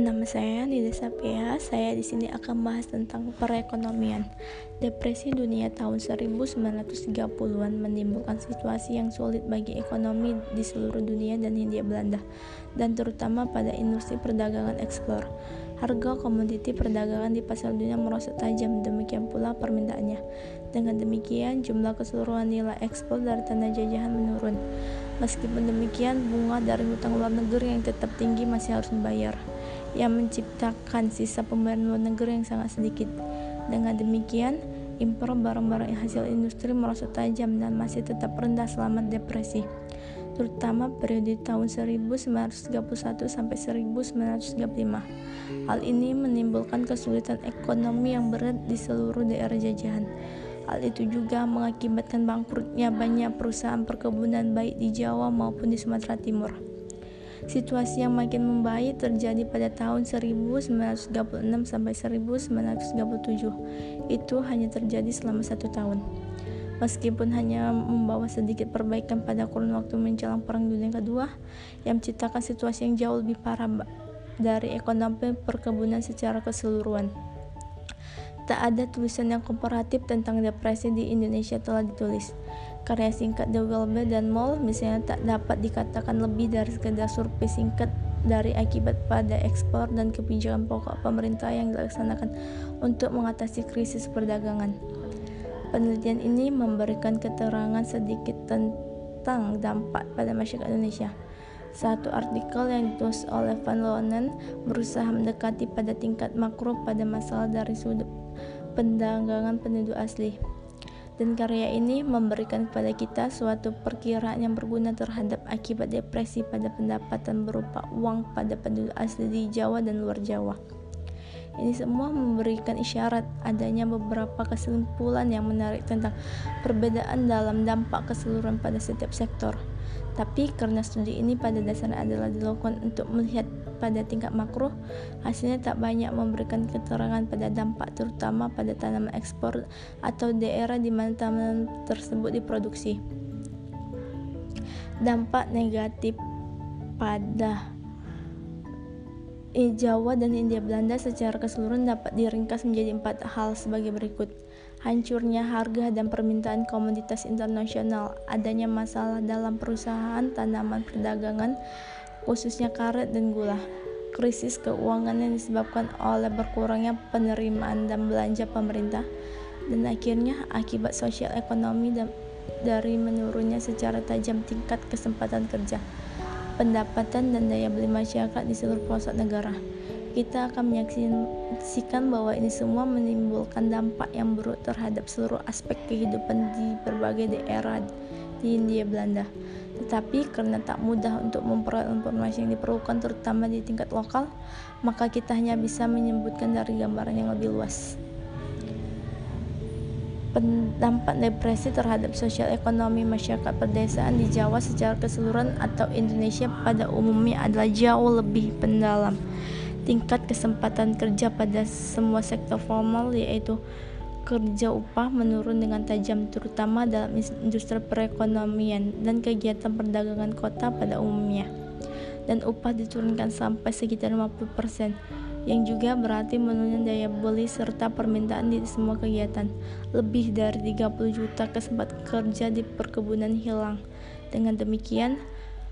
Nama saya Nida Sapia. Saya di sini akan bahas tentang perekonomian. Depresi dunia tahun 1930-an menimbulkan situasi yang sulit bagi ekonomi di seluruh dunia dan Hindia Belanda, dan terutama pada industri perdagangan ekspor. Harga komoditi perdagangan di pasar dunia merosot tajam, demikian pula permintaannya. Dengan demikian, jumlah keseluruhan nilai ekspor dari tanah jajahan menurun. Meskipun demikian, bunga dari hutang luar negeri yang tetap tinggi masih harus dibayar yang menciptakan sisa pembayaran luar negeri yang sangat sedikit. Dengan demikian, impor barang-barang hasil industri merosot tajam dan masih tetap rendah selama depresi, terutama periode tahun 1931 sampai 1935. Hal ini menimbulkan kesulitan ekonomi yang berat di seluruh daerah jajahan. Hal itu juga mengakibatkan bangkrutnya banyak perusahaan perkebunan baik di Jawa maupun di Sumatera Timur. Situasi yang makin membaik terjadi pada tahun 1936 sampai 1937. Itu hanya terjadi selama satu tahun. Meskipun hanya membawa sedikit perbaikan pada kurun waktu menjelang Perang Dunia Kedua, yang menciptakan situasi yang jauh lebih parah dari ekonomi perkebunan secara keseluruhan. Tak ada tulisan yang komparatif tentang depresi di Indonesia telah ditulis. Karya singkat The Welbe dan Moll misalnya tak dapat dikatakan lebih dari sekedar survei singkat dari akibat pada ekspor dan kebijakan pokok pemerintah yang dilaksanakan untuk mengatasi krisis perdagangan. Penelitian ini memberikan keterangan sedikit tentang dampak pada masyarakat Indonesia. Satu artikel yang ditulis oleh Van Lonen berusaha mendekati pada tingkat makro pada masalah dari sudut pendagangan penduduk asli dan karya ini memberikan kepada kita suatu perkiraan yang berguna terhadap akibat depresi pada pendapatan berupa uang pada penduduk asli di Jawa dan luar Jawa. Ini semua memberikan isyarat adanya beberapa kesimpulan yang menarik tentang perbedaan dalam dampak keseluruhan pada setiap sektor. Tapi karena studi ini pada dasarnya adalah dilakukan untuk melihat pada tingkat makro, hasilnya tak banyak memberikan keterangan pada dampak terutama pada tanaman ekspor atau daerah di mana tanaman tersebut diproduksi. Dampak negatif pada Jawa dan India Belanda secara keseluruhan dapat diringkas menjadi empat hal sebagai berikut. Hancurnya harga dan permintaan komoditas internasional, adanya masalah dalam perusahaan tanaman perdagangan, khususnya karet dan gula. Krisis keuangan yang disebabkan oleh berkurangnya penerimaan dan belanja pemerintah, dan akhirnya akibat sosial ekonomi dan dari menurunnya secara tajam tingkat kesempatan kerja pendapatan dan daya beli masyarakat di seluruh pelosok negara. Kita akan menyaksikan bahwa ini semua menimbulkan dampak yang buruk terhadap seluruh aspek kehidupan di berbagai daerah di India Belanda. Tetapi karena tak mudah untuk memperoleh informasi yang diperlukan terutama di tingkat lokal, maka kita hanya bisa menyebutkan dari gambaran yang lebih luas dampak depresi terhadap sosial ekonomi masyarakat pedesaan di Jawa secara keseluruhan atau Indonesia pada umumnya adalah jauh lebih pendalam. Tingkat kesempatan kerja pada semua sektor formal yaitu kerja upah menurun dengan tajam terutama dalam industri perekonomian dan kegiatan perdagangan kota pada umumnya. Dan upah diturunkan sampai sekitar 50% yang juga berarti menurunnya daya beli serta permintaan di semua kegiatan. Lebih dari 30 juta kesempatan kerja di perkebunan hilang. Dengan demikian,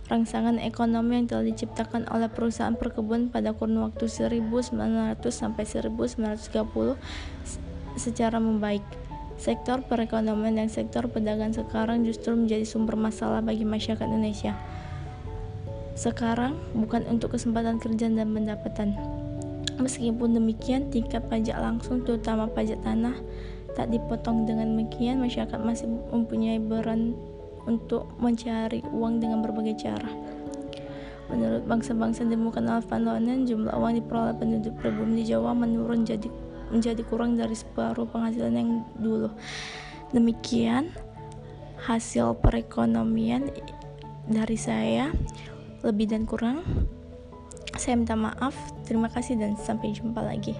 rangsangan ekonomi yang telah diciptakan oleh perusahaan perkebunan pada kurun waktu 1900 sampai 1930 secara membaik. Sektor perekonomian dan sektor pedagang sekarang justru menjadi sumber masalah bagi masyarakat Indonesia. Sekarang bukan untuk kesempatan kerja dan pendapatan. Meskipun demikian, tingkat pajak langsung terutama pajak tanah tak dipotong dengan demikian masyarakat masih mempunyai beran untuk mencari uang dengan berbagai cara. Menurut bangsa-bangsa ditemukan Alvan Lonen, jumlah uang diperoleh penduduk pribumi di Jawa menurun jadi menjadi kurang dari separuh penghasilan yang dulu. Demikian hasil perekonomian dari saya lebih dan kurang saya minta maaf, terima kasih dan sampai jumpa lagi.